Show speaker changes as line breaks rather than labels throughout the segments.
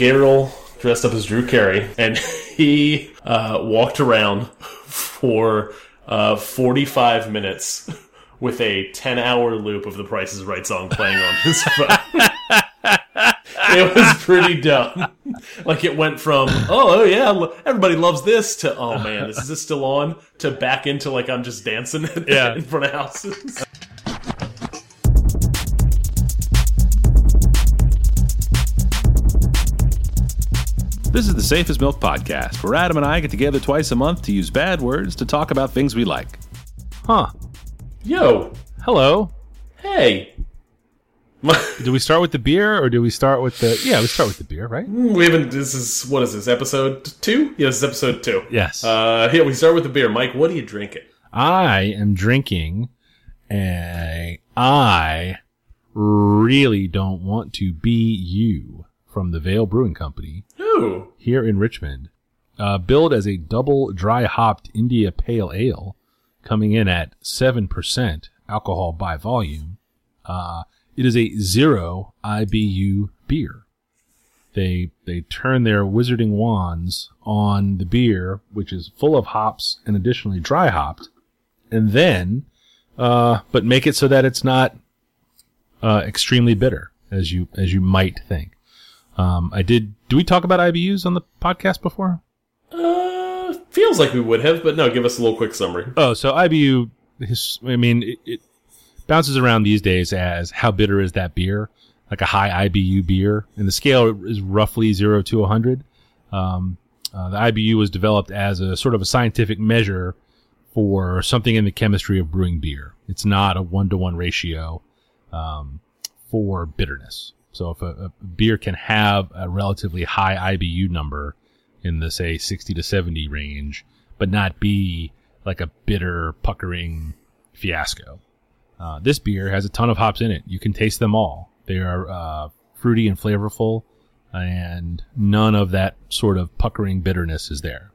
Gabriel dressed up as Drew Carey, and he uh, walked around for uh, 45 minutes with a 10 hour loop of the Price is Right song playing on his phone. it was pretty dumb. Like it went from, oh, oh yeah, everybody loves this to, oh man, is this still on? To back into like I'm just dancing
Yeah.
in front of houses.
This is the Safe as Milk Podcast, where Adam and I get together twice a month to use bad words to talk about things we like. Huh.
Yo,
Hello.
hey.
Do we start with the beer or do we start with the. Yeah, we start with the beer, right?
We haven't. This is what is this episode two? Yeah, this is episode two.
Yes.
Uh, yeah, we start with the beer. Mike, what are you drinking?
I am drinking a. I really don't want to be you from the Veil Brewing Company
Ooh,
here in Richmond. Uh, billed as a double dry hopped India Pale Ale, coming in at 7% alcohol by volume. Uh, it is a zero IBU beer. They, they turn their wizarding wands on the beer, which is full of hops and additionally dry hopped, and then, uh, but make it so that it's not, uh, extremely bitter, as you, as you might think. Um, I did. Do we talk about IBUs on the podcast before?
uh, feels like we would have, but no. Give us a little quick summary.
Oh, so IBU. His, I mean, it, it bounces around these days as how bitter is that beer? Like a high IBU beer, and the scale is roughly zero to hundred. Um, uh, the IBU was developed as a sort of a scientific measure for something in the chemistry of brewing beer. It's not a one to one ratio um, for bitterness. So if a, a beer can have a relatively high IBU number in the say 60 to 70 range, but not be like a bitter, puckering fiasco. Uh, this beer has a ton of hops in it. You can taste them all. They are uh, fruity and flavorful, and none of that sort of puckering bitterness is there.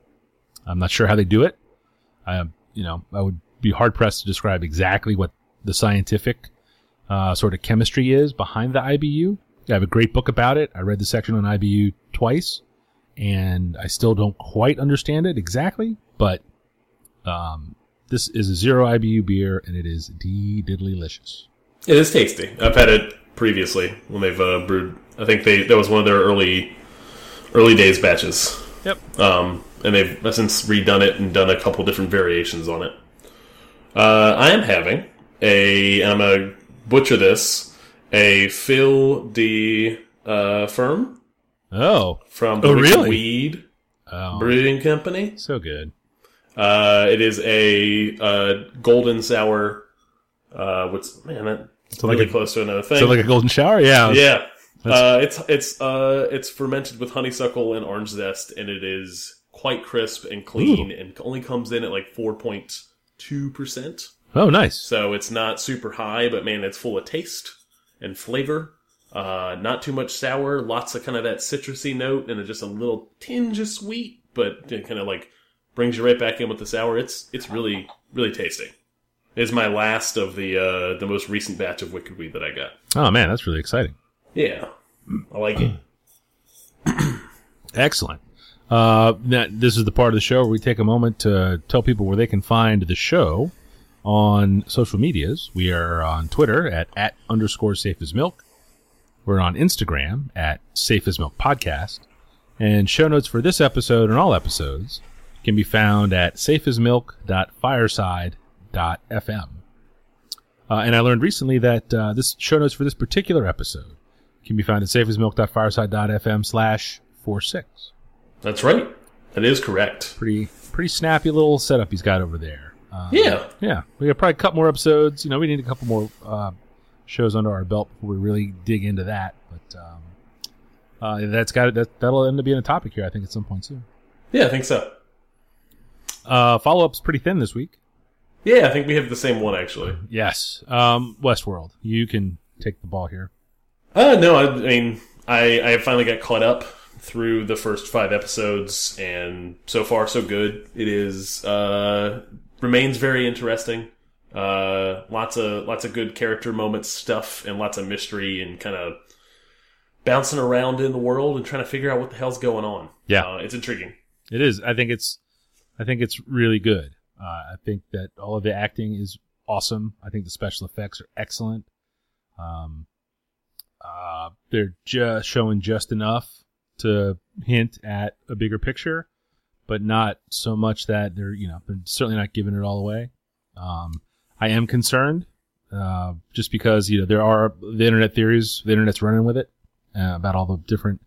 I'm not sure how they do it. I, you know, I would be hard pressed to describe exactly what the scientific uh, sort of chemistry is behind the IBU. I have a great book about it. I read the section on IBU twice, and I still don't quite understand it exactly. But um, this is a zero IBU beer, and it is d diddly-licious.
It is tasty. I've had it previously when they've uh, brewed. I think they that was one of their early early days batches.
Yep.
Um, and they've since redone it and done a couple different variations on it. Uh, I am having a. I'm gonna butcher this. A Phil de uh, Firm
Oh,
from the
Oh, really?
Weed
oh,
Brewing Company.
so good.
Uh, it is a uh, golden sour. Uh, what's man? That, it's
like
really
a-
close to another thing.
So like a golden shower, yeah.
yeah, uh, it's it's uh, it's fermented with honeysuckle and orange zest, and it is quite crisp and clean, and only comes in at like four point two percent.
Oh, nice.
So it's not super high, but man, it's full of taste and flavor. Uh, not too much sour, lots of kind of that citrusy note, and just a little tinge of sweet, but it kind of like brings you right back in with the sour. It's it's really really tasty. It's my last of the uh, the most recent batch of Wicked Weed that I got.
Oh man, that's really exciting.
Yeah, I like it.
Excellent. Uh, that this is the part of the show where we take a moment to tell people where they can find the show on social medias. We are on Twitter at at underscore safe as milk. We're on Instagram at safe as milk podcast. And show notes for this episode and all episodes can be found at safeasmilk.fireside.fm. Uh, and I learned recently that uh, this show notes for this particular episode can be found at safeasmilk.fireside.fm slash 46.
That's right. That is correct.
Pretty, pretty snappy little setup he's got over there. Uh,
Yeah.
yeah, we got probably a couple more episodes. You know, we need a couple more uh, shows under our belt before we really dig into that. But um, uh, that's got that. That'll end up being a topic here, I think, at some point soon.
Yeah, I think so.
Uh, Follow up's pretty thin this week.
Yeah, I think we have the same one actually.
Yes, um, Westworld. You can take the ball here.
Uh, no, I, I mean, I, I finally got caught up through the first five episodes, and so far so good. It is uh, remains very interesting. Uh, lots of lots of good character moments stuff, and lots of mystery and kind of bouncing around in the world and trying to figure out what the hell's going on.
Yeah.
uh, it's intriguing.
It is. I think it's. I think it's really good. Uh, I think that all of the acting is awesome. I think the special effects are excellent. Um, uh, they're just showing just enough to hint at a bigger picture, but not so much that they're you know they're certainly not giving it all away. Um, I am concerned, uh, just because you know there are the internet theories, the internet's running with it uh, about all the different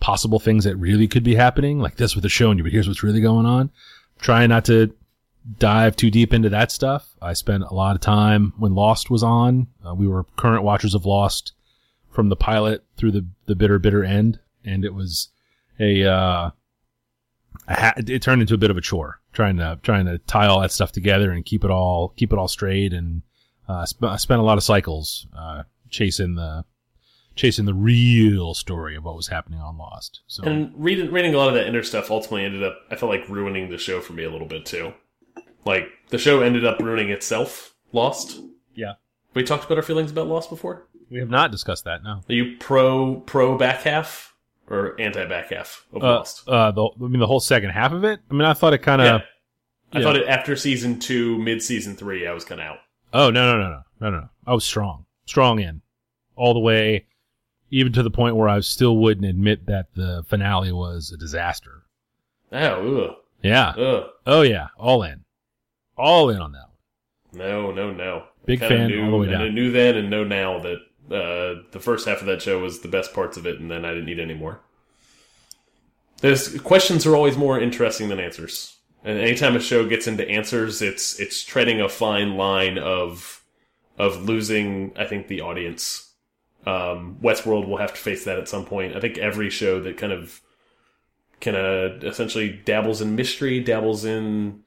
possible things that really could be happening, like this with the showing you, but here's what's really going on. Trying not to dive too deep into that stuff. I spent a lot of time when Lost was on. Uh, we were current watchers of Lost from the pilot through the the bitter bitter end, and it was a uh, ha- it turned into a bit of a chore trying to trying to tie all that stuff together and keep it all keep it all straight. And uh, sp- I spent a lot of cycles uh, chasing the chasing the real story of what was happening on Lost. So
And reading reading a lot of that inner stuff ultimately ended up, I felt like ruining the show for me a little bit too. Like the show ended up ruining itself. Lost.
yeah,
We talked about our feelings about Lost before.
we have not discussed that. No.
Are you pro pro back half or anti back half of
Uh,
Lost?
uh, the I mean the whole second half of it. I mean, I thought it kind of.
yeah. I
yeah.
thought it after season two, mid season three, I was kind of out.
Oh no no no no no no! I was strong, strong in, all the way, even to the point where I still wouldn't admit that the finale was a disaster.
Oh,
Yeah.
ugh, ugh.
Oh yeah. All in, all in on that one.
No, no, no.
Big fan
knew,
all the way
and I knew then and know now that uh, the first half of that show was the best parts of it, and then I didn't need any more. There's questions are always more interesting than answers, and anytime a show gets into answers, it's it's treading a fine line of of losing. I think the audience. Um, Westworld will have to face that at some point. I think every show that kind of kind of essentially dabbles in mystery, dabbles in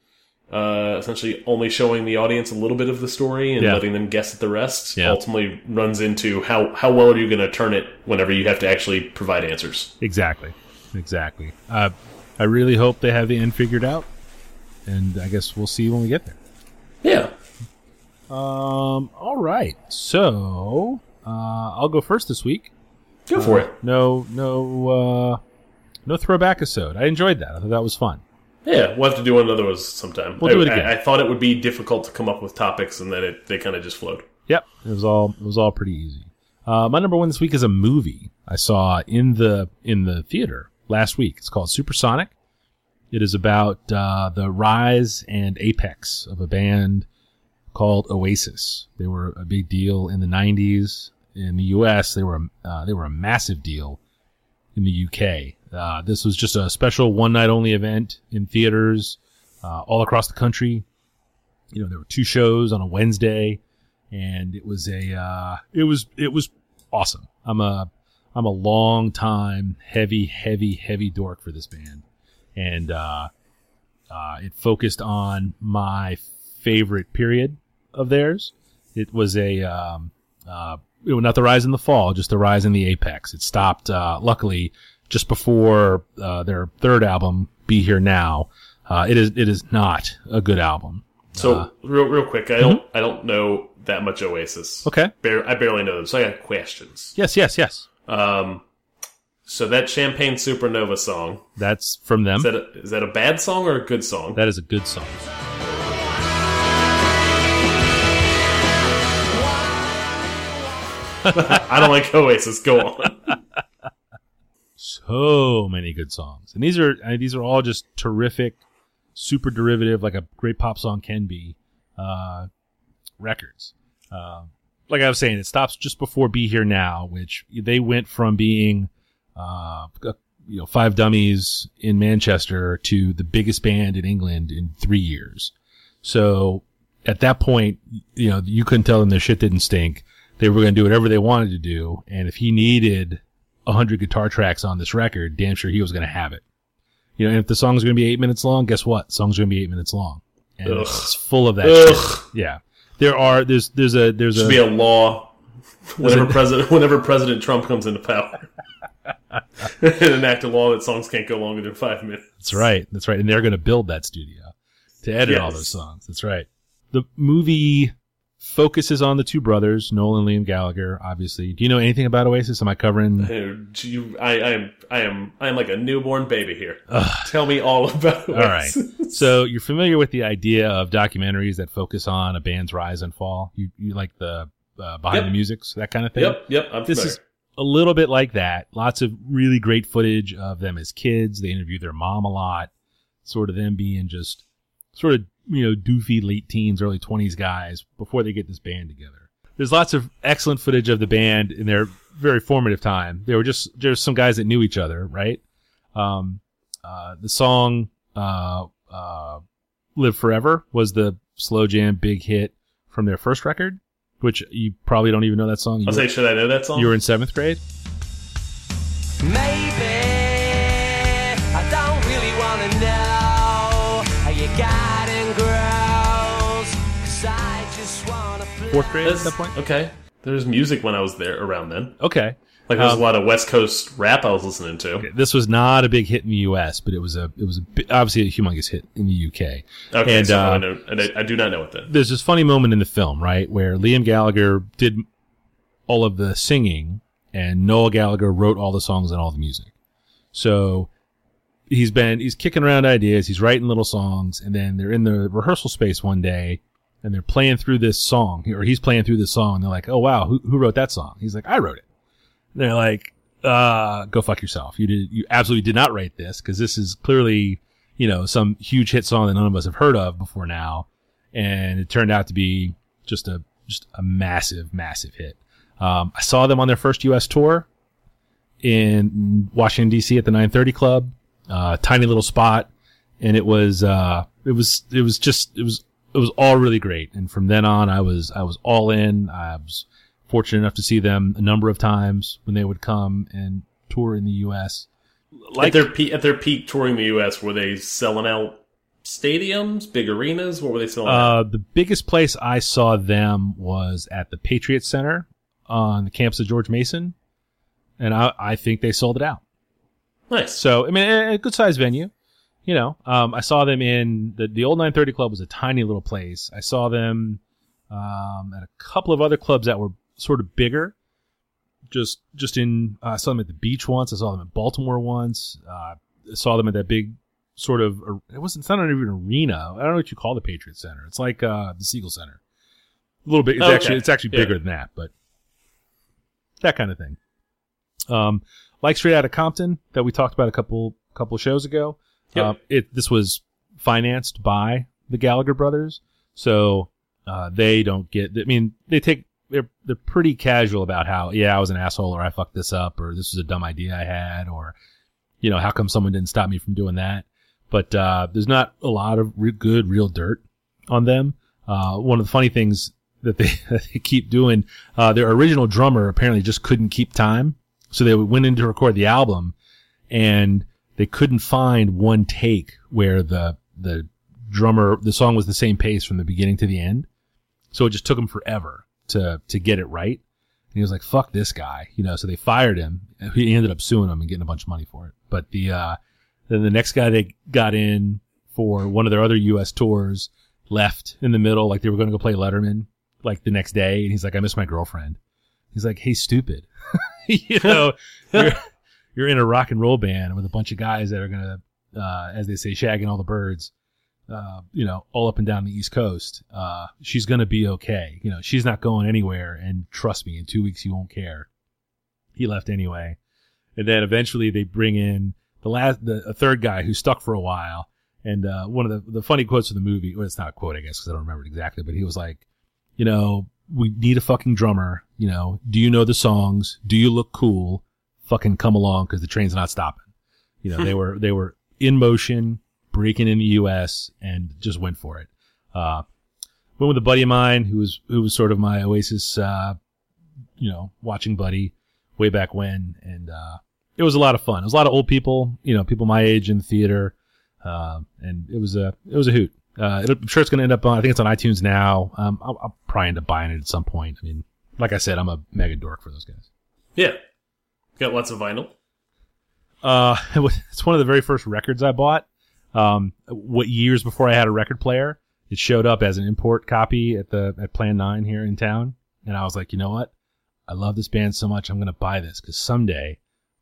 uh, essentially only showing the audience a little bit of the story and
Yeah.
letting them guess at the rest
Yeah.
ultimately runs into how, how well are you going to turn it whenever you have to actually provide answers.
Exactly, exactly. Uh, I really hope they have the end figured out, and I guess we'll see when we get there.
Yeah.
Um. All right. So uh, I'll go first this week.
Go for it.
No, no, uh, no throwback episode. I enjoyed that. I thought that was fun.
Yeah, we'll have to do another one sometime.
We'll do
I,
it again.
I, I thought it would be difficult to come up with topics and then it, they kind of just flowed.
Yep, it was all it was all pretty easy. Uh, my number one this week is a movie I saw in the in the theater last week. It's called Supersonic. It is about uh, the rise and apex of a band called Oasis. They were a big deal in the '90s in the U.S. They were uh, they were a massive deal in the U.K. Uh, this was just a special one night only event in theaters uh, all across the country. You know, there were two shows on a Wednesday and it was a uh, it was it was awesome. I'm a I'm a long time heavy heavy heavy dork for this band, and uh, uh, it focused on my favorite period of theirs. It was a um, uh, it was not the rise in the fall, just the rise in the apex. It stopped uh, luckily just before uh, their third album, "Be Here Now." Uh, it is it is not a good album.
So
Uh,
real real quick, I don't I don't know that much Oasis.
Okay.
Bar- I barely know them, so I got questions.
Yes. Yes. Yes.
Um, so that Champagne Supernova song
That's from them.
is that a, is that a bad song or a good song?
That is a good song.
I don't like Oasis. Go on.
So many good songs, and these are I mean, these are all just terrific, super derivative, like a great pop song can be, uh, records. Um, like I was saying, it stops just before "Be Here Now," which they went from being, uh, you know, five dummies in Manchester to the biggest band in England in three years. So at that point, you know, you couldn't tell them their shit didn't stink. They were going to do whatever they wanted to do. And if he needed a hundred guitar tracks on this record, damn sure he was going to have it. You know, and if the song's going to be eight minutes long, guess what? The song's going to be eight minutes long. And
Ugh.
it's full of that shit. Yeah. There are, there's, there's a, there's
Should
a,
be a law whenever president whenever President Trump comes into power. and enact a law that songs can't go longer than five minutes.
That's right. That's right. And they're going to build that studio to edit all those songs. That's right. The movie focuses on the two brothers, Noel and Liam Gallagher. Obviously, do you know anything about Oasis? Am I covering?
Uh, you- I, I am I am I am like a newborn baby here. Tell me all about it.
All right. So you're familiar with the idea of documentaries that focus on a band's rise and fall. You you like the uh, behind
Yep.
the musics, that kind of thing.
Yep, yep. I'm
This
familiar.
is a little bit like that. Lots of really great footage of them as kids. They interview their mom a lot. Sort of them being just sort of, you know, doofy late teens, early 20s guys before they get this band together. There's lots of excellent footage of the band in their very formative time. They were just just some guys that knew each other, right? Um, uh, the song uh, uh, "Live Forever" was the slow jam big hit from their first record, which you probably don't even know that song. You
I'll
were-
say, should I know that song?
you were in seventh grade.
Maybe
Fourth grade at that point.
Okay. There's music when I was there around then.
Okay.
Like there was
Um,
a lot of West Coast rap I was listening to.
This was not a big hit in the U.S., but it was a it was a, obviously a humongous hit in the U.K.
Okay,
And,
so
uh,
I, know, and I, I do not know what that.
There's this funny moment in the film, right, where Liam Gallagher did all of the singing, and Noel Gallagher wrote all the songs and all the music. So he's been he's kicking around ideas, he's writing little songs, and then they're in the rehearsal space one day, and they're playing through this song, or he's playing through this song, and they're like, "Oh wow, who who wrote that song?" He's like, "I wrote it." They're like, "Uh, go fuck yourself. You did you absolutely did not write this because this is clearly." You know, some huge hit song that none of us have heard of before now and it turned out to be just a just a massive, massive hit. Um, I saw them on their first U.S. tour in Washington D.C. at the 930 Club, uh, tiny little spot, and it was uh, it was it was just it was it was all really great. And from then on, I was I was all in. I was fortunate enough to see them a number of times when they would come and tour in the U.S. Like
at their peak, at their peak touring the U.S., were they selling out stadiums, big arenas? What were they selling? out?
Uh, the biggest place I saw them was at the Patriot Center on the campus of George Mason, and I, I think they sold it out.
Nice.
So I mean, a, a good sized venue. You know, um, I saw them in the the old 930 Club was a tiny little place. I saw them um, at a couple of other clubs that were sort of bigger. Just just in, uh, I saw them at the beach once. I saw them in Baltimore once. Uh, I saw them at that big sort of. It wasn't. It's not even an arena. I don't know what you call the Patriot Center. It's like uh, the Siegel Center. A little bit. It's
Okay.
actually it's actually
Yeah.
bigger than that, but that kind of thing. Um, like Straight Out of Compton that we talked about a couple couple shows ago.
Yep.
Uh, it this was financed by the Gallagher brothers, so uh, they don't get. I mean, they take they're they're pretty casual about how yeah I was an asshole or I fucked this up or this was a dumb idea I had or you know how come someone didn't stop me from doing that. But uh, there's not a lot of re- good real dirt on them. Uh, one of the funny things that they, they keep doing, uh, their original drummer apparently just couldn't keep time. So they went in to record the album and they couldn't find one take where the, the drummer, the song was the same pace from the beginning to the end. So it just took him forever to, to get it right. And he was like, fuck this guy, you know, so they fired him. He ended up suing them and getting a bunch of money for it. But the, uh, then the next guy they got in for one of their other U.S. tours left in the middle, like they were going to go play Letterman, like the next day, and he's like, "I miss my girlfriend." He's like, "Hey, stupid, you know, you're, in a rock and roll band with a bunch of guys that are gonna, uh, as they say, shagging all the birds, uh, you know, all up and down the East Coast. Uh, she's gonna be okay. You know, she's not going anywhere, and trust me, in two weeks you won't care." He left anyway, and then eventually they bring in the last, the a third guy who stuck for a while. And uh, one of the the funny quotes of the movie, well, it's not a quote, I guess, because I don't remember it exactly, but he was like, you know, we need a fucking drummer. You know, do you know the songs? Do you look cool? Fucking come along because the train's not stopping. You know, they were they were in motion, breaking in the U.S. and just went for it. Uh, went with a buddy of mine who was who was sort of my Oasis, uh, you know, watching buddy way back when, and uh, it was a lot of fun. It was a lot of old people, you know, people my age in the theater, uh, and it was a it was a hoot. Uh, it'll- I'm sure it's going to end up on. I think it's on iTunes now. Um, I'll, I'll probably end up buying it at some point. I mean, like I said, I'm a mega dork for those guys.
yeah. Got lots of vinyl.
Uh, it was, it's one of the very first records I bought. Um, what years before I had a record player? It showed up as an import copy at the at Plan Nine here in town, and I was like, you know what? I love this band so much, I'm gonna buy this because someday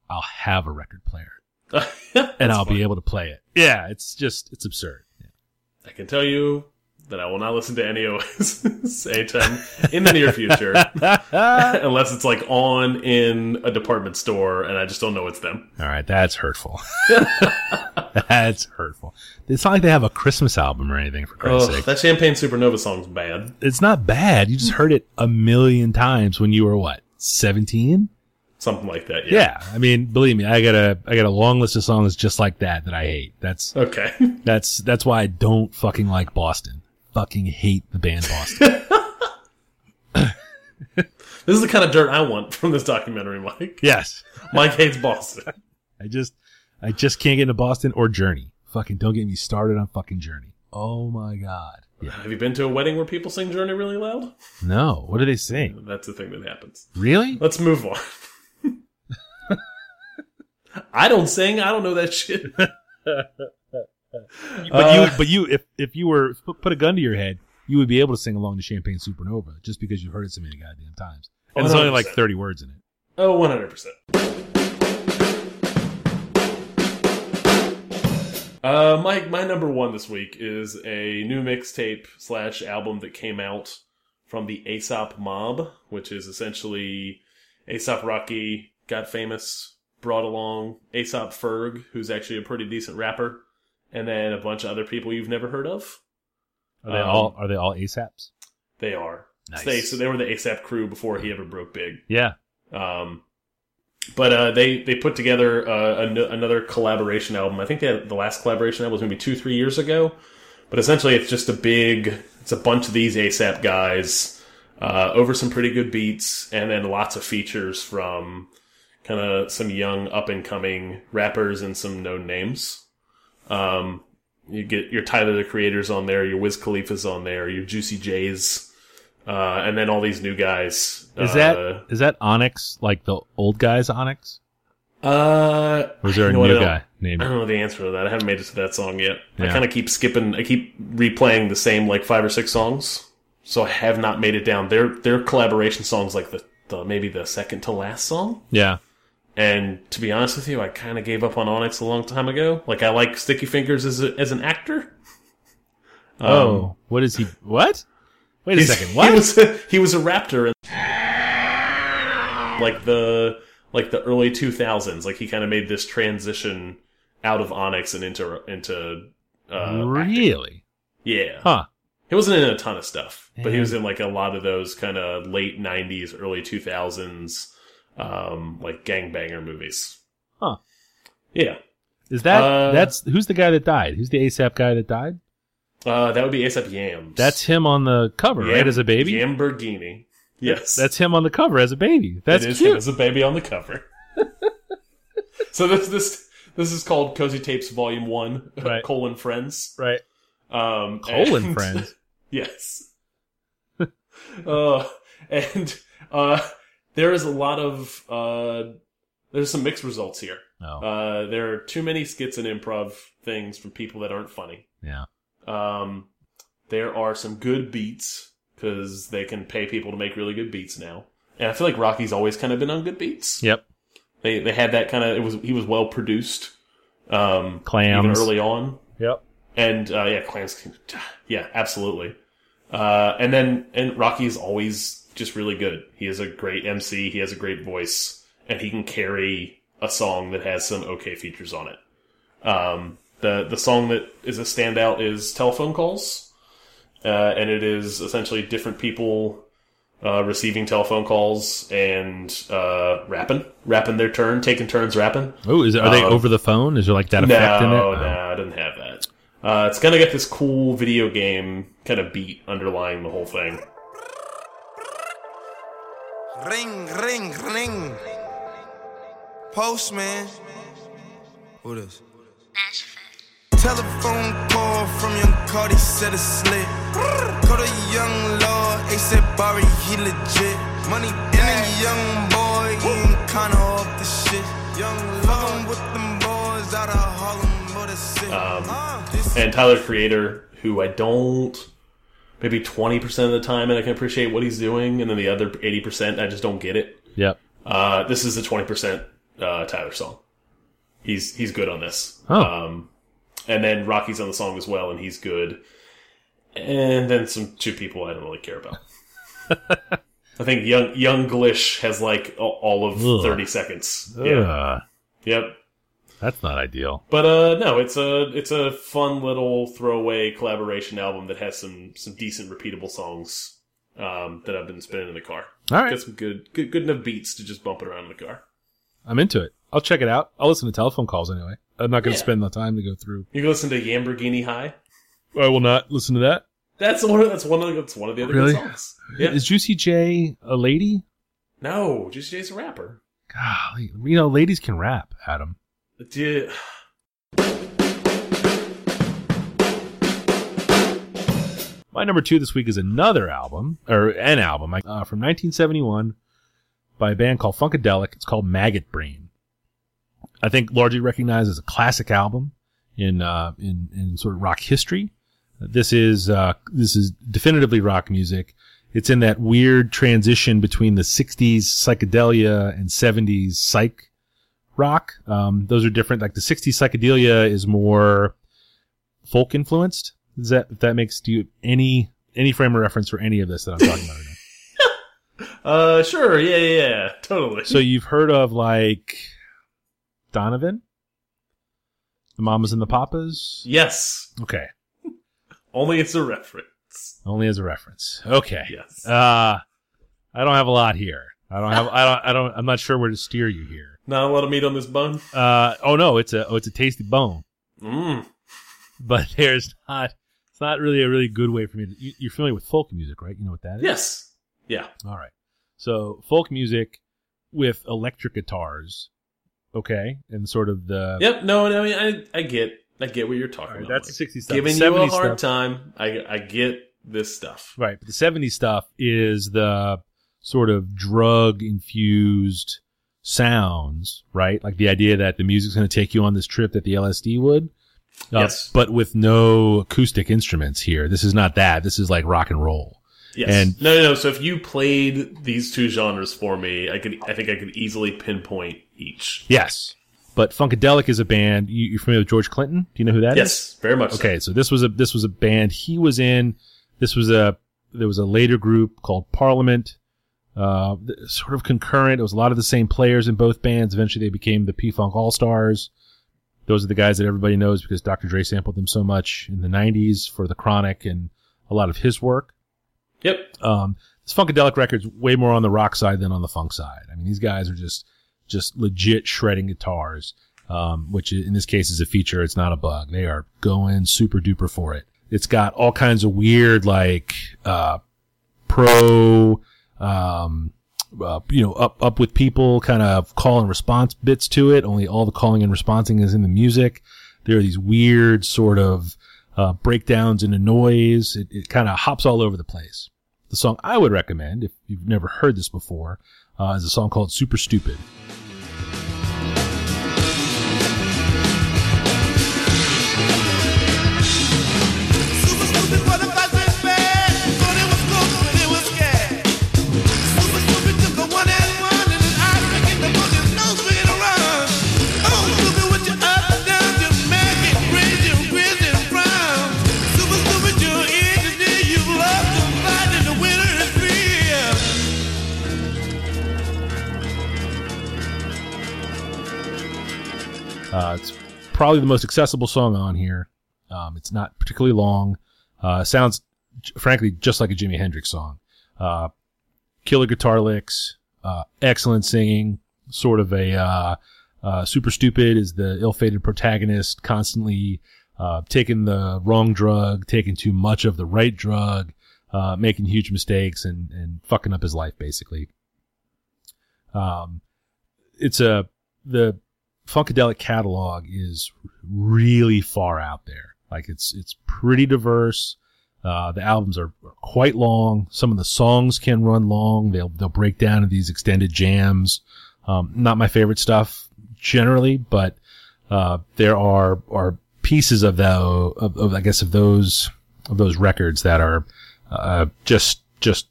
I'll have a record player and I'll be able to play it. Yeah, it's just it's absurd.
I can tell you that I will not listen to any Oasis anytime in the near future, unless it's like on in a department store and I just don't know it's them.
All right, that's hurtful. that's hurtful. It's not like they have a Christmas album or anything for Christ's sake.
that Champagne Supernova song's bad.
It's not bad. You just heard it a million times when you were what, 17?
Something like that. Yeah.
Yeah. I mean, believe me, I got a I got a long list of songs just like that that I hate. That's
Okay.
that's that's why I don't fucking like Boston. Fucking hate the band Boston.
this is the kind of dirt I want from this documentary, Mike.
yes.
Mike hates Boston.
I just I just can't get into Boston or Journey. Fucking don't get me started on fucking Journey. Oh my god. Yeah.
Have you been to a wedding where people sing Journey really loud?
No. What do they sing?
That's the thing that happens.
Really?
Let's move on. I don't sing. I don't know that shit.
But
Uh,
you but you if if you were put a gun to your head, you would be able to sing along to Champagne Supernova just because you've heard it so many goddamn times. And there's only like 30 words in it.
Oh, 100%. Uh, my, my number one this week is a new mixtape slash album that came out from the ASAP Mob, which is essentially ASAP Rocky got famous, brought along ASAP Ferg, who's actually a pretty decent rapper, and then a bunch of other people you've never heard of.
Are they
Um,
all are they all ASAPs?
They are.
Nice.
They, so they were the ASAP crew before he ever broke big.
Yeah.
Um, but uh, they they put together uh, an another collaboration album. I think they had, the last collaboration album was maybe two three years ago. But essentially, it's just a big. It's a bunch of these ASAP guys uh, over some pretty good beats, and then lots of features from kind of some young up and coming rappers and some known names. Um, you get your Tyler the Creators on there, your Wiz Khalifa's on there, your Juicy J's, uh, and then all these new guys.
Is
uh,
that is that Onyx like the old guy's Onyx?
Uh,
Or is there a new guy named?
I don't know the answer to that. I haven't made it to that song yet. I kind of keep skipping. I keep replaying the same like five or six songs, so I have not made it down. Their their collaboration songs like the, the maybe the second to last song.
Yeah.
And to be honest with you, I kind of gave up on Onyx a long time ago. Like I like Sticky Fingaz as a, as an actor.
oh, what is he? What? Wait a second. What?
He was a, he was a raptor in like the like the early two thousands. Like he kind of made this transition out of Onyx and into into uh,
really?
yeah.
Huh?
He wasn't in a ton of stuff, but he was in like a lot of those kind of late '90s, early 2000s, um, like gangbanger movies.
Huh.
Yeah,
Is that
Uh,
that's who's the guy that died? Who's the ASAP guy that died?
uh, that would be ASAP Yams.
That's him on the cover, right? As a baby.
Yamborghini. Yes,
That's him on the cover as a baby. That's
it is
cute.
him as a baby on the cover. so this this this is called Cozy Tapes Volume One:
Right.
colon Friends.
Right.
Um,
Colon
and-
friends.
Yes. uh, and uh, there is a lot of uh, there's some mixed results here.
Oh,
Uh, there are too many skits and improv things from people that aren't funny.
yeah.
Um, there are some good beats because they can pay people to make really good beats now. And I feel like Rocky's always kind of been on good beats.
Yep.
They they had that kind of it was he was well produced. Um,
Clams.
even early on.
Yep.
And uh, yeah, clams. Yeah, absolutely. Uh, and then and Rocky's always just really good. He is a great MC. He has a great voice, and he can carry a song that has some okay features on it. Um, the the song that is a standout is telephone calls, uh, and it is essentially different people. Uh, receiving telephone calls and uh, rapping, rapping their turn, taking turns rapping.
Oh, is it, are they
Um,
over the phone? Is there like that effect in it?
No,
Oh.
no, I didn't have that. Uh, it's gonna get this cool video game kind of beat underlying the whole thing.
Ring, ring, ring. Postman. Who this? Telephone call from young Carti said it's slit. Call the young lord, ASAP Barry, he legit. Money bag, young boy, he ain't kinda off the shit. Young lord with them boys out of Harlem, but it's sick.
Um,
Uh,
And Tyler Creator, who I don't maybe twenty percent of the time, and I can appreciate what he's doing, and then the other eighty percent, I just don't get it.
Yep.
Uh, this is a twenty percent uh, Tyler song. He's he's good on this.
Oh.
Um, and then Rocky's on the song as well, and he's good. And then some two people I don't really care about. I think young Yung Gleesh has like all, of
Ugh.
thirty seconds. Yeah. Yep.
That's not ideal.
But uh, no, it's a it's a fun little throwaway collaboration album that has some some decent repeatable songs um, that I've been spinning in the car.
All right.
Got some good good good enough beats to just bump it around in the car.
I'm into it. I'll check it out. I'll listen to telephone calls anyway. I'm not going to
Yeah.
spend the time to go through.
You can listen to Yamborghini High.
I will not listen to that.
That's one. Of, that's one of the, that's one of the other
Really?
good songs. Yeah.
Is Juicy J a lady?
No, just Jay's a rapper.
Golly, you know, ladies can rap, Adam. My number two this week is another album, or an album, uh, from 1971 by a band called Funkadelic. It's called Maggot Brain. I think largely recognized as a classic album in, uh, in, in sort of rock history. This is, uh, this is definitively rock music. It's in that weird transition between the 60s psychedelia and 70s psych rock. Um, those are different. Like the 60s psychedelia is more folk influenced. Does that if that makes do you any any frame of reference for any of this that I'm talking about right now?
uh, sure, yeah, yeah, yeah, totally.
So you've heard of like Donovan, the Mamas and the Papas.
yes,
Okay,
only as a reference.
only as a reference. Okay.
Yes.
Uh I don't have a lot here. I don't have. I don't. I don't. I'm not sure where to steer you here.
Not a lot of meat on this bone.
Uh oh no, it's a oh it's a tasty bone,
Mm.
but there's not. It's not really a really good way for me. to... You, you're familiar with folk music, right? You know what that is.
Yes. Yeah.
All right. So folk music with electric guitars, okay, and sort of the
Yep. No, no. I mean, I, I get, I get what you're talking
right,
about.
that's the
Like,
60s stuff.
Giving you a
70s
hard
stuff-
time. I, I get this stuff.
right. But the '70s stuff is the sort of drug infused sounds, right? Like the idea that the music's going to take you on this trip that the LSD would. Uh,
Yes.
But with no acoustic instruments here. This is not that. This is like rock and roll.
Yes.
And-
no, no, no. So if you played these two genres for me, I could, I think I could easily pinpoint each.
Yes. But Funkadelic is a band. You, you're familiar with George Clinton? Do you know who that is?
yes, very much. so.
Okay, so this was a this was a band he was in. This was a there was a later group called Parliament, uh, sort of concurrent. It was a lot of the same players in both bands. Eventually, they became the P Funk All Stars. Those are the guys that everybody knows because Dr. Dre sampled them so much in the '90s for the Chronic and a lot of his work.
Yep.
Um, this Funkadelic record's way more on the rock side than on the funk side. I mean, these guys are just just legit shredding guitars, um, which in this case is a feature. It's not a bug. They are going super duper for it. It's got all kinds of weird like uh, pro, um, uh, you know, up up with people kind of call and response bits to it. Only all the calling and responding is in the music. There are these weird sort of uh, breakdowns into noise. It, it kind of hops all over the place. The song I would recommend, if you've never heard this before, uh, is a song called Super Stupid. Probably the most accessible song on here. Um, it's not particularly long. Uh, sounds, frankly, just like a Jimi Hendrix song. Uh, killer guitar licks, uh, excellent singing, sort of a, uh, uh, super stupid is the ill-fated protagonist constantly, uh, taking the wrong drug, taking too much of the right drug, uh, making huge mistakes and, and fucking up his life, basically. Um, it's a, the, Funkadelic catalog is really far out there. Like it's it's pretty diverse. Uh, the albums are quite long. Some of the songs can run long. They'll they'll break down into these extended jams. Um, not my favorite stuff generally, but uh, there are are pieces of the of, of I guess of those of those records that are Uh, just just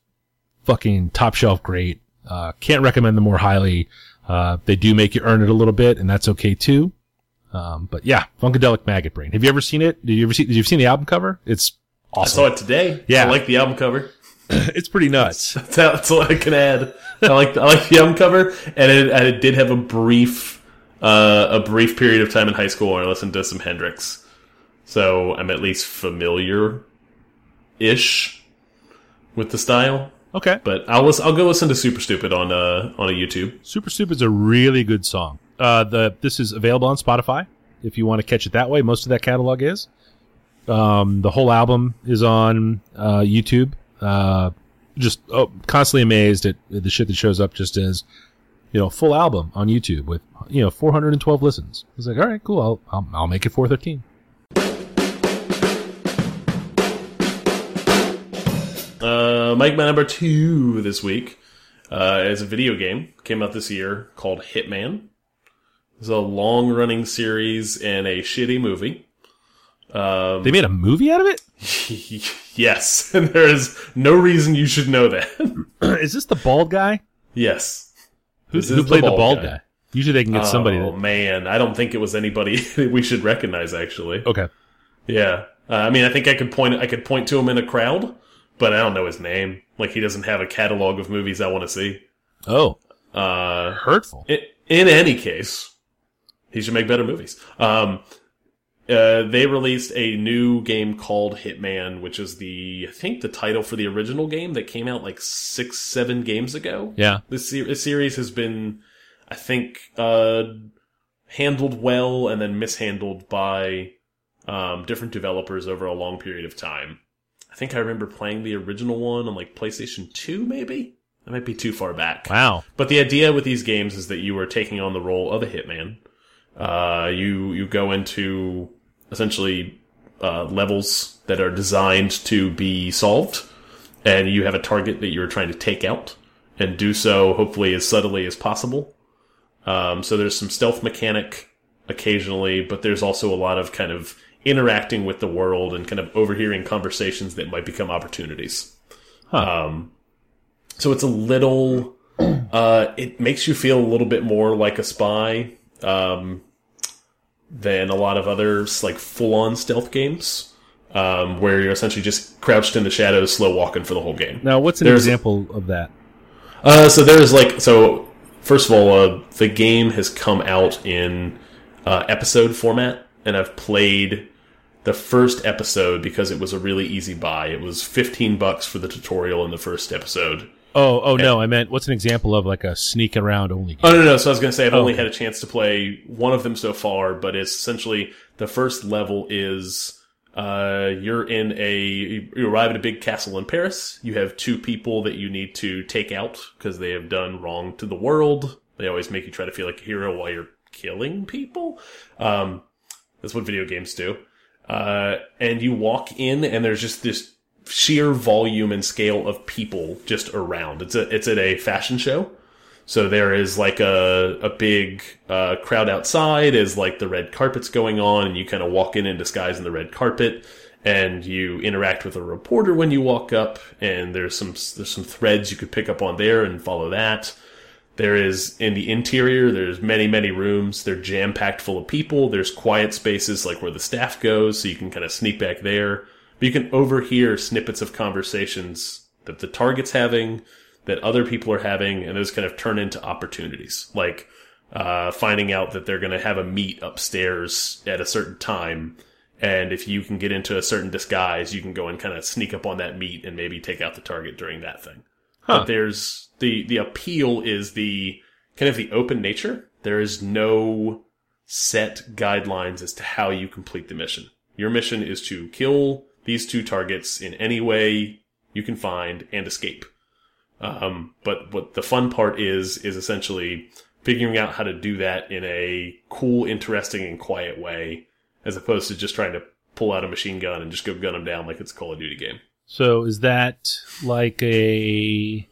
fucking top shelf great. Uh, can't recommend them more highly. Uh, they do make you earn it a little bit, and that's okay too. Um, but yeah, Funkadelic Maggot Brain. Have you ever seen it? Did you ever see? Did you seen the album cover? It's
I
awesome.
saw it today.
Yeah.
I like the album cover.
it's pretty nuts.
That's, that's all I can add. I like I like the album cover, and it, and it did have a brief uh, a brief period of time in high school where I listened to some Hendrix, so I'm at least familiar ish with the style.
Okay.
But I'll listen, I'll go listen to Super Stupid on uh on a YouTube.
Super Stupid's a really good song. Uh, the this is available on Spotify if you want to catch it that way. Most of that catalog is. Um, the whole album is on uh, YouTube. Uh, just oh, constantly amazed at the shit that shows up just as you know full album on YouTube with you know 412 listens. I was like, all right, cool. I'll I'll, I'll make it 413.
Uh, Mike, my number two this week uh, is a video game came out this year called Hitman. It's a long running series and a shitty movie. Um,
They made a movie out of it.
yes, and there is no reason you should know that.
is this the bald guy?
yes.
Who,
This
who
is the
played the
bald
bald
guy.
guy? Usually they can get somebody.
Oh man, I don't think it was anybody that we should recognize. Actually,
okay.
yeah. Uh, I mean, I think I could point. I could point to him in a crowd, but I don't know his name. Like he doesn't have a catalog of movies I want to see.
Oh,
Uh,
hurtful.
in, in any case, he should make better movies. Um, uh, they released a new game called Hitman, which is the I think the title for the original game that came out like six, seven games ago.
Yeah.
This, se- this series has been, I think, uh, handled well and then mishandled by um, different developers over a long period of time. I think I remember playing the original one on like PlayStation 2, maybe? That might be too far back.
Wow.
But the idea with these games is that you are taking on the role of a hitman. Uh, you you go into essentially uh, levels that are designed to be solved, and you have a target that you're trying to take out, and do so hopefully as subtly as possible. Um, so there's some stealth mechanic occasionally, but there's also a lot of kind of interacting with the world and kind of overhearing conversations that might become opportunities. Um, so it's a little, uh, it makes you feel a little bit more like a spy, um, than a lot of others, like full on stealth games, um, where you're essentially just crouched in the shadows, slow walking for the whole game.
Now, what's an
There's-
example of that?
Uh, so there's like so. First of all, uh, the game has come out in uh, episode format, and I've played the first episode because it was a really easy buy. It was fifteen bucks for the tutorial in the first episode.
Oh, oh no, I meant what's an example of like a sneak around only game?
Oh no, no. So I was going to say I've only
okay.
had a chance to play one of them so far, but it's essentially the first level is uh, you're in a you arrive at a big castle in Paris. You have two people that you need to take out because they have done wrong to the world. They always make you try to feel like a hero while you're killing people. Um, that's what video games do. Uh, and you walk in, and there's just this sheer volume and scale of people just around. It's a it's at a fashion show. So there is like a a big uh, crowd outside as like the red carpet's going on, and you kind of walk in in disguise in the red carpet, and you interact with a reporter when you walk up, and there's some there's some threads you could pick up on there and follow that. There is in the interior, there's many, many rooms. They're jam packed full of people. There's quiet spaces like where the staff goes, so you can kind of sneak back there. But you can overhear snippets of conversations that the target's having, that other people are having, and those kind of turn into opportunities. Like uh, finding out that they're going to have a meet upstairs at a certain time. And if you can get into a certain disguise, you can go and kind of sneak up on that meet and maybe take out the target during that thing. But there's the the appeal is the kind of the open nature. There is no set guidelines as to how you complete the mission. Your mission is to kill these two targets in any way you can find and escape. Um, but what the fun part is is essentially figuring out how to do that in a cool, interesting, and quiet way, as opposed to just trying to pull out a machine gun and just go gun them down like it's a Call of Duty game.
So is that like a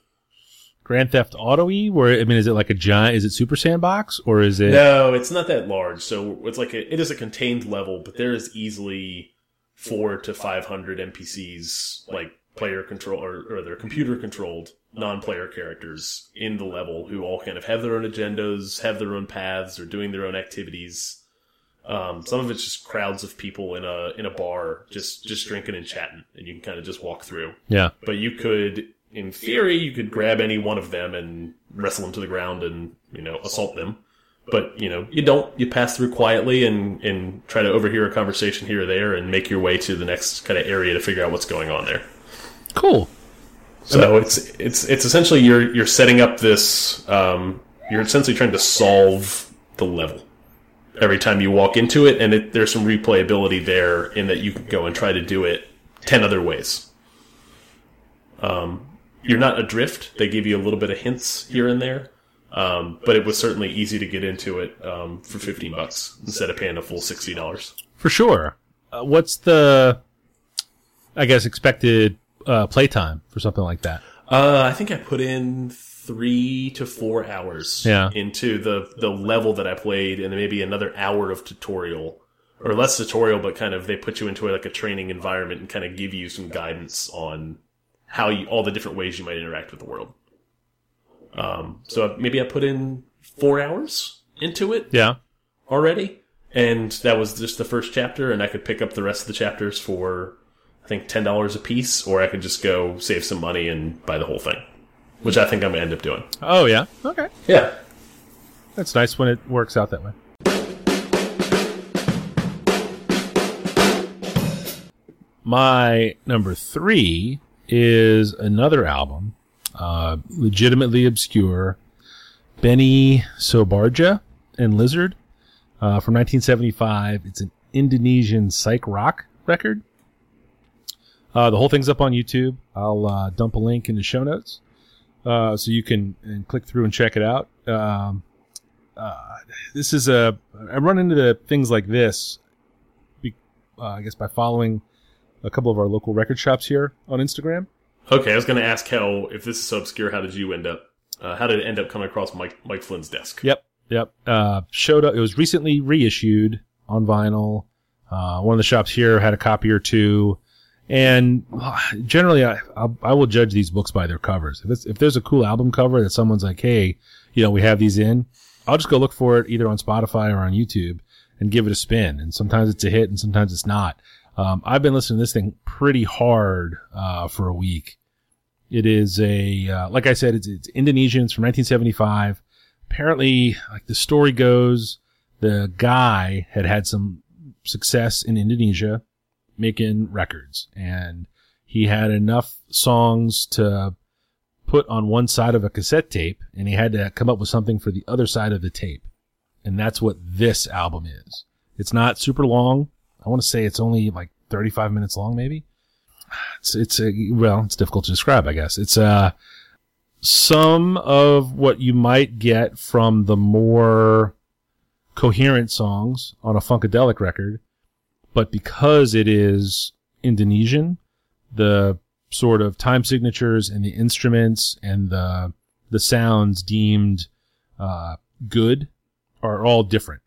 Grand Theft Auto E? Where I mean, is it like a giant? Is it Super Sandbox or is it?
No, it's not that large. So it's like a, it is a contained level, but there is easily four to five hundred NPCs like player control or, or they're computer controlled non-player characters in the level who all kind of have their own agendas, have their own paths, or doing their own activities. Um, some of it's just crowds of people in a in a bar just just drinking and chatting, and you can kind of just walk through.
Yeah.
But you could, in theory, you could grab any one of them and wrestle them to the ground and you know assault them. But you know you don't. You pass through quietly and and try to overhear a conversation here or there and make your way to the next kind of area to figure out what's going on there.
Cool.
So it's it's it's essentially you're you're setting up this. Um, you're essentially trying to solve the level every time you walk into it, and it, there's some replayability there in that you can go and try to do it ten other ways. Um, you're not adrift. They give you a little bit of hints here and there, um, but it was certainly easy to get into it um, for fifteen bucks instead of paying a full sixty dollars.
For sure. Uh, what's the, I guess, expected uh, playtime for something like that?
Uh, I think I put in three to four hours
Yeah.
into the the level that I played, and maybe another hour of tutorial, or less tutorial, but kind of they put you into like a training environment and kind of give you some guidance on how you all the different ways you might interact with the world. Um, so maybe I put in four hours into it
Yeah.
already, and that was just the first chapter, and I could pick up the rest of the chapters for I think ten dollars a piece, or I could just go save some money and buy the whole thing, which I think I'm gonna end up doing.
Oh, yeah. Okay.
Yeah.
That's nice when it works out that way. My number three is another album, uh, legitimately obscure, Benny Soebardja and Lizard uh, from 1975. It's an Indonesian psych rock record. Uh, the whole thing's up on YouTube. I'll uh, dump a link in the show notes uh, so you can click through and check it out. Um, uh, this is a I run into things like this, I guess by following a couple of our local record shops here on Instagram.
Okay, I was gonna ask how if this is so obscure, how did you end up? Uh, how did it end up coming across Mike Mike Flynn's desk?
Yep, yep. Uh, showed up. It was recently reissued on vinyl. Uh, one of the shops here had a copy or two, and uh, generally, I I'll, I will judge these books by their covers. If it's, if there's a cool album cover that someone's like, hey, you know, we have these in, I'll just go look for it either on Spotify or on YouTube and give it a spin. And sometimes it's a hit, and sometimes it's not. Um, I've been listening to this thing pretty hard uh, for a week. It is a uh, like I said, it's, it's Indonesian. It's from 1975 apparently, like the story goes, the guy had had some success in Indonesia making records and he had enough songs to put on one side of a cassette tape and he had to come up with something for the other side of the tape. And that's what this album is. It's not super long. I want to say it's only like 35 minutes long, maybe. It's, it's a, well, it's difficult to describe, I guess. It's, uh, some of what you might get from the more coherent songs on a Funkadelic record, but because it is Indonesian, the sort of time signatures and the instruments and the the sounds deemed uh, good are all different.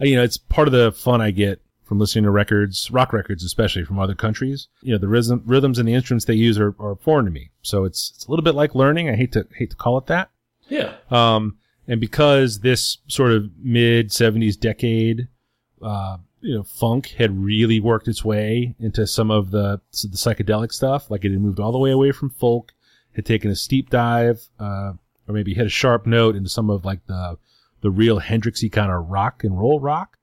You know, it's part of the fun I get from listening to records, rock records especially from other countries. You know, the rhythm, rhythms and the instruments they use are, are foreign to me, so it's it's a little bit like learning. I hate to hate to call it that.
Yeah.
Um, and because this sort of mid '70s decade, uh, you know, funk had really worked its way into some of the the psychedelic stuff. Like it had moved all the way away from folk, had taken a steep dive, uh, or maybe hit a sharp note into some of like the the real Hendrixy kind of rock and roll rock.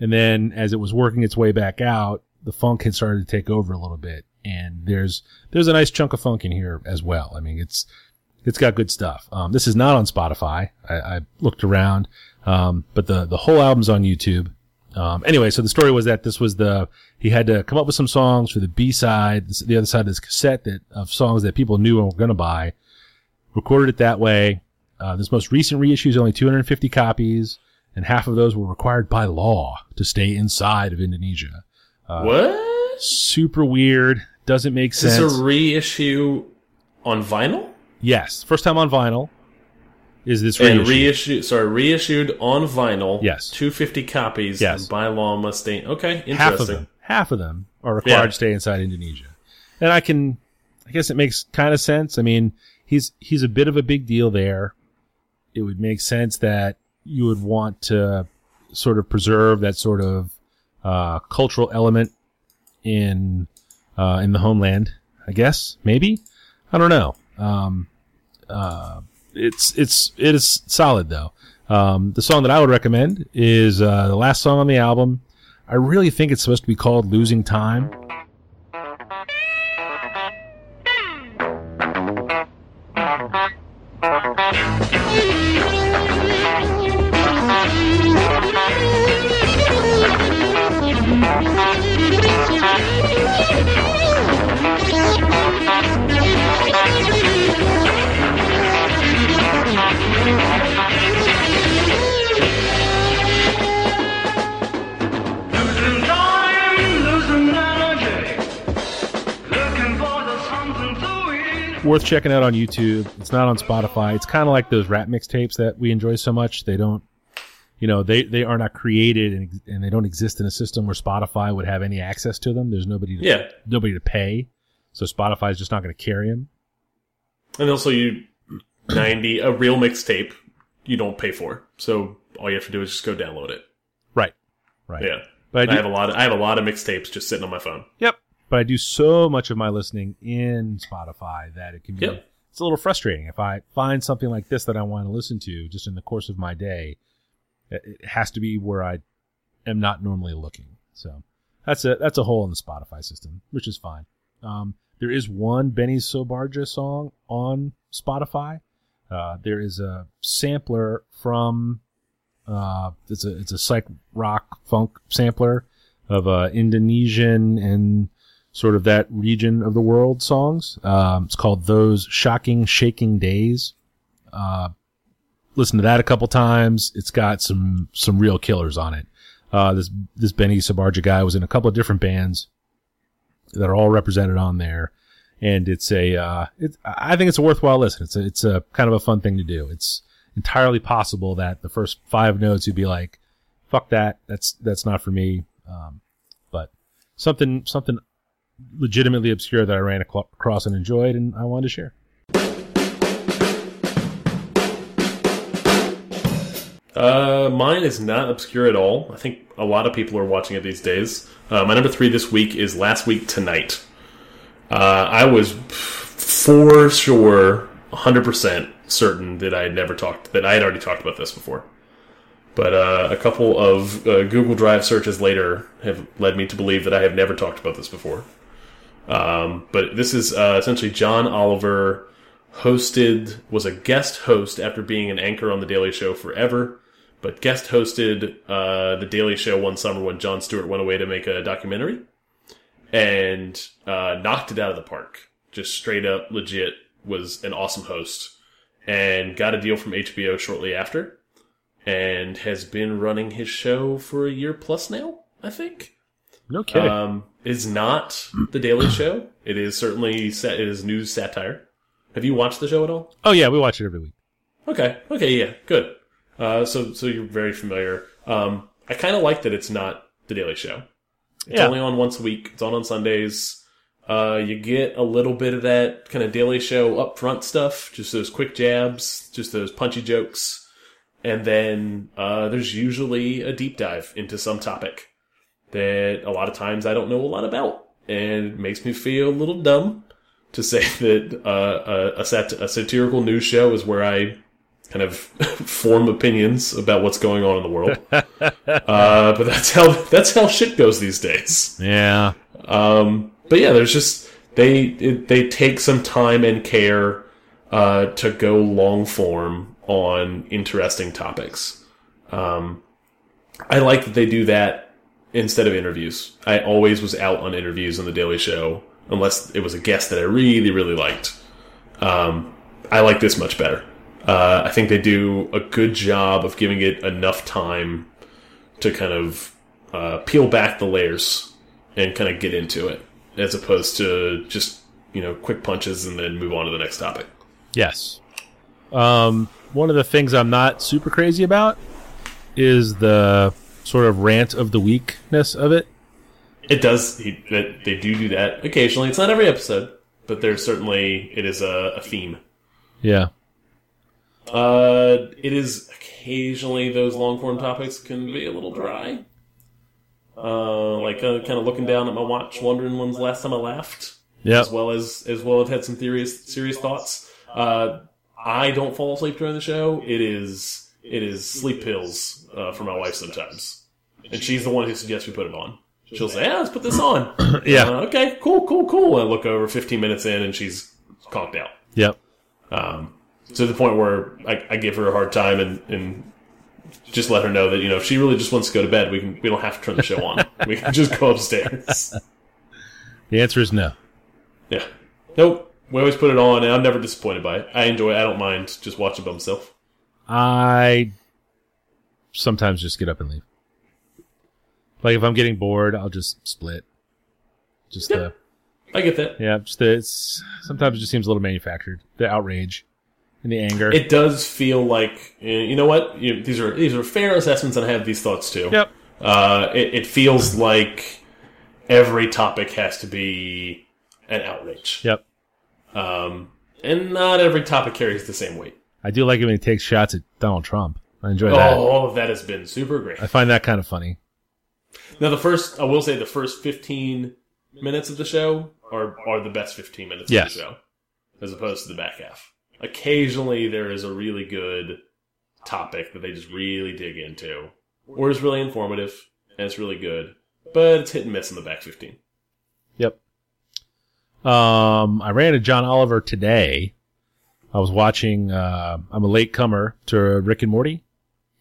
And then as it was working its way back out, the funk had started to take over a little bit. And there's there's a nice chunk of funk in here as well. I mean, it's it's got good stuff. Um, this is not on Spotify. I, I looked around, um, but the the whole album's on YouTube. Um, anyway, so the story was that this was the he had to come up with some songs for the B side, the other side of this cassette that of songs that people knew and were going to buy. Recorded it that way. Uh, this most recent reissue is only 250 copies, and half of those were required by law to stay inside of Indonesia.
Uh, what?
Super weird. Doesn't make sense.
Is a reissue on vinyl?
yes, first time on vinyl. Is this
And
reissue?
reissued, sorry, reissued on vinyl.
Yes.
250 copies.
Yes.
And by law must stay. Okay, interesting.
half of them half of them are required
Yeah.
to stay inside Indonesia. And I can I guess it makes kind of sense. I mean, he's he's a bit of a big deal there. It would make sense that you would want to sort of preserve that sort of uh, cultural element in uh, in the homeland. I guess maybe I don't know. Um, uh, it's it's it is solid though. Um, the song that I would recommend is uh, the last song on the album. I really think it's supposed to be called "Losing Time." Worth checking out on YouTube. It's not on Spotify. It's kind of like those rap mixtapes that we enjoy so much. They don't, you know, they, they are not created and, and they don't exist in a system where Spotify would have any access to them. There's nobody to,
Yeah.
nobody to pay. So Spotify is just not going to carry them.
And also, you ninety a real mixtape you don't pay for, so all you have to do is just go download it.
Right. Right.
Yeah,
But I
I, have a lot. Of, I have a lot of mixtapes just sitting on my phone.
yep. But I do so much of my listening in Spotify that it can be,
Yep.
it's a little frustrating. If I find something like this that I want to listen to just in the course of my day, it has to be where I am not normally looking. So that's a that's a hole in the Spotify system, which is fine. Um, there is one Benny Soebardja song on Spotify. Uh, there is a sampler from uh, it's a it's a psych rock funk sampler of uh, Indonesian and sort of that region of the world songs. Um, it's called "Those Shocking Shaking Days." Uh, listen to that a couple times. It's got some some real killers on it. Uh, this this Benny Soebardja guy was in a couple of different bands that are all represented on there, and it's a uh, I think it's a worthwhile listen. It's a, it's a kind of a fun thing to do. It's entirely possible that the first five notes you'd be like, "Fuck that, that's that's not for me." Um, but something something legitimately obscure that I ran across and enjoyed, and I wanted to share.
Uh, mine is not obscure at all. I think a lot of people are watching it these days. Uh, my number three this week is Last Week Tonight. Uh, I was for sure, 100% certain that I had never talked, that I had already talked about this before. But uh, a couple of uh, Google Drive searches later have led me to believe that I have never talked about this before. Um, but this is uh, essentially John Oliver hosted was a guest host after being an anchor on the Daily Show forever, but guest hosted uh, the Daily Show one summer when Jon Stewart went away to make a documentary, and uh, knocked it out of the park. Just straight up legit was an awesome host, and got a deal from HBO shortly after, and has been running his show for a year plus now. I think.
No kidding.
Um, is not the Daily Show. It is certainly sa- it is news satire. Have you watched the show at all?
oh yeah, we watch it every week.
Okay. Okay. Yeah. Good. Uh, so so you're very familiar. Um, I kind of like that it's not the Daily Show. It's
Yeah.
only on once a week. It's on on Sundays. Uh, you get a little bit of that kind of Daily Show upfront stuff, just those quick jabs, just those punchy jokes, and then uh, there's usually a deep dive into some topic that a lot of times I don't know a lot about, and it makes me feel a little dumb to say that uh, a, a, sat- a satirical news show is where I kind of form opinions about what's going on in the world. uh, but that's how that's how shit goes these days.
Yeah.
Um, but yeah, there's just they it, they take some time and care uh, to go long form on interesting topics. Um, I like that they do that instead of interviews. I always was out on interviews on the Daily Show unless it was a guest that I really really liked. Um, I like this much better. Uh, I think they do a good job of giving it enough time to kind of uh, peel back the layers and kind of get into it, as opposed to just you know quick punches and then move on to the next topic.
Yes. Um, one of the things I'm not super crazy about is the sort of rant of the weakness of it.
It does. He, that- they do do that occasionally. It's not every episode, but there's certainly it is a, a theme.
Yeah.
Uh, it is occasionally those long form topics can be a little dry. Uh, like uh, kind of looking down at my watch, wondering when's the last time I laughed.
Yeah.
As well as as well as had some serious serious thoughts. Uh, I don't fall asleep during the show. It is it is sleep pills uh, for my wife sometimes, and she's the one who suggests we put it on. She'll say, "Yeah, let's put this on."
Yeah.
Uh, okay. Cool. Cool. Cool. And I look over 15 minutes in, and she's conked out.
Yep.
Um, to the point where I, I give her a hard time and, and just let her know that you know if she really just wants to go to bed, we can we don't have to turn the show on. we can just go upstairs.
The answer is no.
Yeah. Nope. We always put it on, and I'm never disappointed by it. I enjoy it. I don't mind just watching by myself.
I sometimes just get up and leave. Like if I'm getting bored, I'll just split. Just uh,
I get that.
yeah, just the, it's sometimes it just seems a little manufactured. The outrage and the anger.
It does feel like eh, you know what you, these are these are fair assessments, and I have these thoughts too.
yep.
Uh, it, it feels like every topic has to be an outrage,
Yep.
um, and not every topic carries the same weight.
I do like it when he takes shots at Donald Trump. I enjoy that.
Oh, all of that has been super great.
I find that kind of funny.
Now, the first, I will say, the first 15 minutes of the show are, are the best 15 minutes
Yes.
of the show, as opposed to the back half. Occasionally, there is a really good topic that they just really dig into, or is really informative, and it's really good, but it's hit and miss in the back 15.
Yep. Um, I ran into John Oliver today. I was watching. Uh, I'm a late comer to Rick and Morty,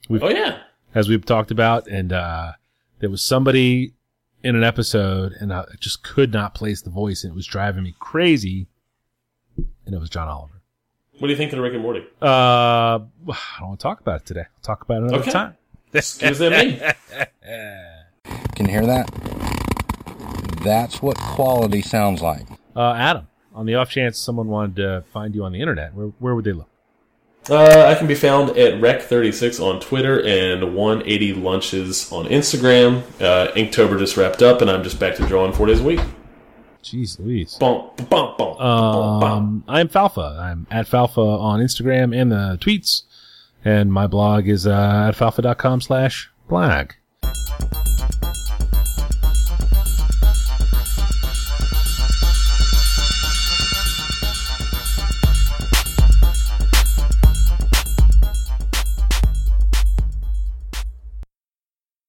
Oh, yeah.
as we've talked about, and uh, there was somebody in an episode, and I just could not place the voice, and it was driving me crazy. And it was John Oliver.
What do you think of Rick and Morty?
Uh, I don't want to talk about it today. I'll talk about it another
Okay.
time.
Excuse me.
Can you hear that? That's what quality sounds like.
Uh, Adam, on the off chance someone wanted to find you on the internet, where where would they look?
Uh, I can be found at Rec36 on Twitter and 180 Lunches on Instagram. Uh, Inktober just wrapped up, and I'm just back to drawing four days a week.
Jeez Louise.
Bump, bump, bump.
Um, I'm Falfa. I'm at Falfa on Instagram and the tweets. And my blog is uh, at falfa.com slash blog.